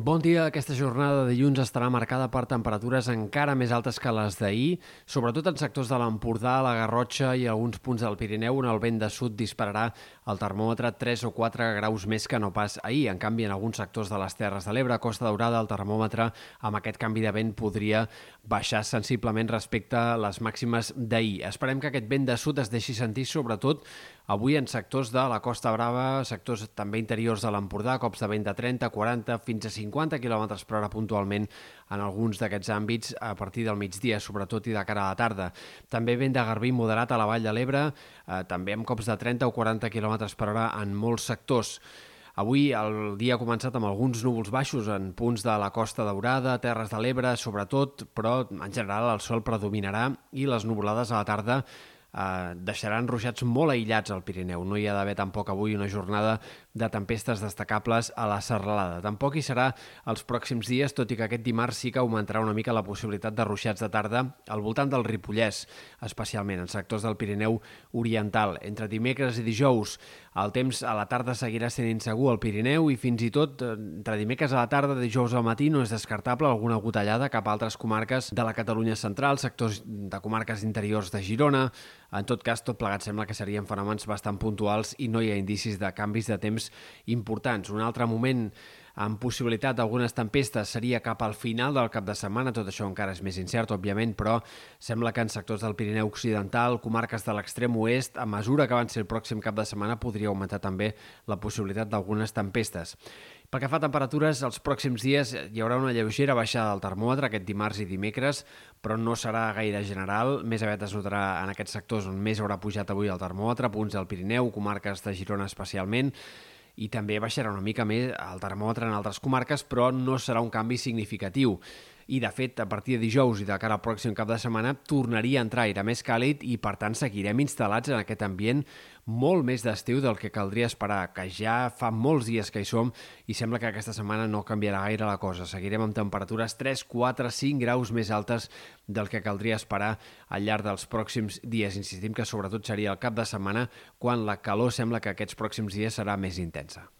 Bon dia. Aquesta jornada de dilluns estarà marcada per temperatures encara més altes que les d'ahir, sobretot en sectors de l'Empordà, la Garrotxa i alguns punts del Pirineu on el vent de sud dispararà el termòmetre 3 o 4 graus més que no pas ahir. En canvi, en alguns sectors de les Terres de l'Ebre, Costa Daurada, el termòmetre amb aquest canvi de vent podria baixar sensiblement respecte a les màximes d'ahir. Esperem que aquest vent de sud es deixi sentir sobretot avui en sectors de la Costa Brava, sectors també interiors de l'Empordà, cops de vent de 30, 40, fins a 50 km per hora puntualment en alguns d'aquests àmbits a partir del migdia, sobretot i de cara a la tarda. També vent de garbí moderat a la Vall de l'Ebre, eh, també amb cops de 30 o 40 km per hora en molts sectors. Avui el dia ha començat amb alguns núvols baixos en punts de la Costa Daurada, Terres de l'Ebre, sobretot, però en general el sol predominarà i les nuvolades a la tarda eh, deixaran ruixats molt aïllats al Pirineu. No hi ha d'haver tampoc avui una jornada de tempestes destacables a la serralada. Tampoc hi serà els pròxims dies, tot i que aquest dimarts sí que augmentarà una mica la possibilitat de ruixats de tarda al voltant del Ripollès, especialment en sectors del Pirineu Oriental. Entre dimecres i dijous el temps a la tarda seguirà sent insegur al Pirineu i fins i tot eh, entre dimecres a la tarda, dijous al matí, no és descartable alguna gotellada cap a altres comarques de la Catalunya central, sectors de comarques interiors de Girona. En tot cas, tot plegat sembla que serien fenòmens bastant puntuals i no hi ha indicis de canvis de temps importants. Un altre moment amb possibilitat d'algunes tempestes seria cap al final del cap de setmana, tot això encara és més incert, òbviament, però sembla que en sectors del Pirineu Occidental, comarques de l'extrem oest, a mesura que avanci el pròxim cap de setmana, podria augmentar també la possibilitat d'algunes tempestes. Pel que fa a temperatures, els pròxims dies hi haurà una lleugera baixada del termòmetre aquest dimarts i dimecres, però no serà gaire general. Més aviat es notarà en aquests sectors on més haurà pujat avui el termòmetre, punts del Pirineu, comarques de Girona especialment, i també baixarà una mica més el termòmetre en altres comarques, però no serà un canvi significatiu. I, de fet, a partir de dijous i de cara al pròxim cap de setmana, tornaria a entrar aire més càlid i, per tant, seguirem instal·lats en aquest ambient molt més d'estiu del que caldria esperar, que ja fa molts dies que hi som i sembla que aquesta setmana no canviarà gaire la cosa. Seguirem amb temperatures 3, 4, 5 graus més altes del que caldria esperar al llarg dels pròxims dies. Insistim que sobretot seria el cap de setmana quan la calor sembla que aquests pròxims dies serà més intensa.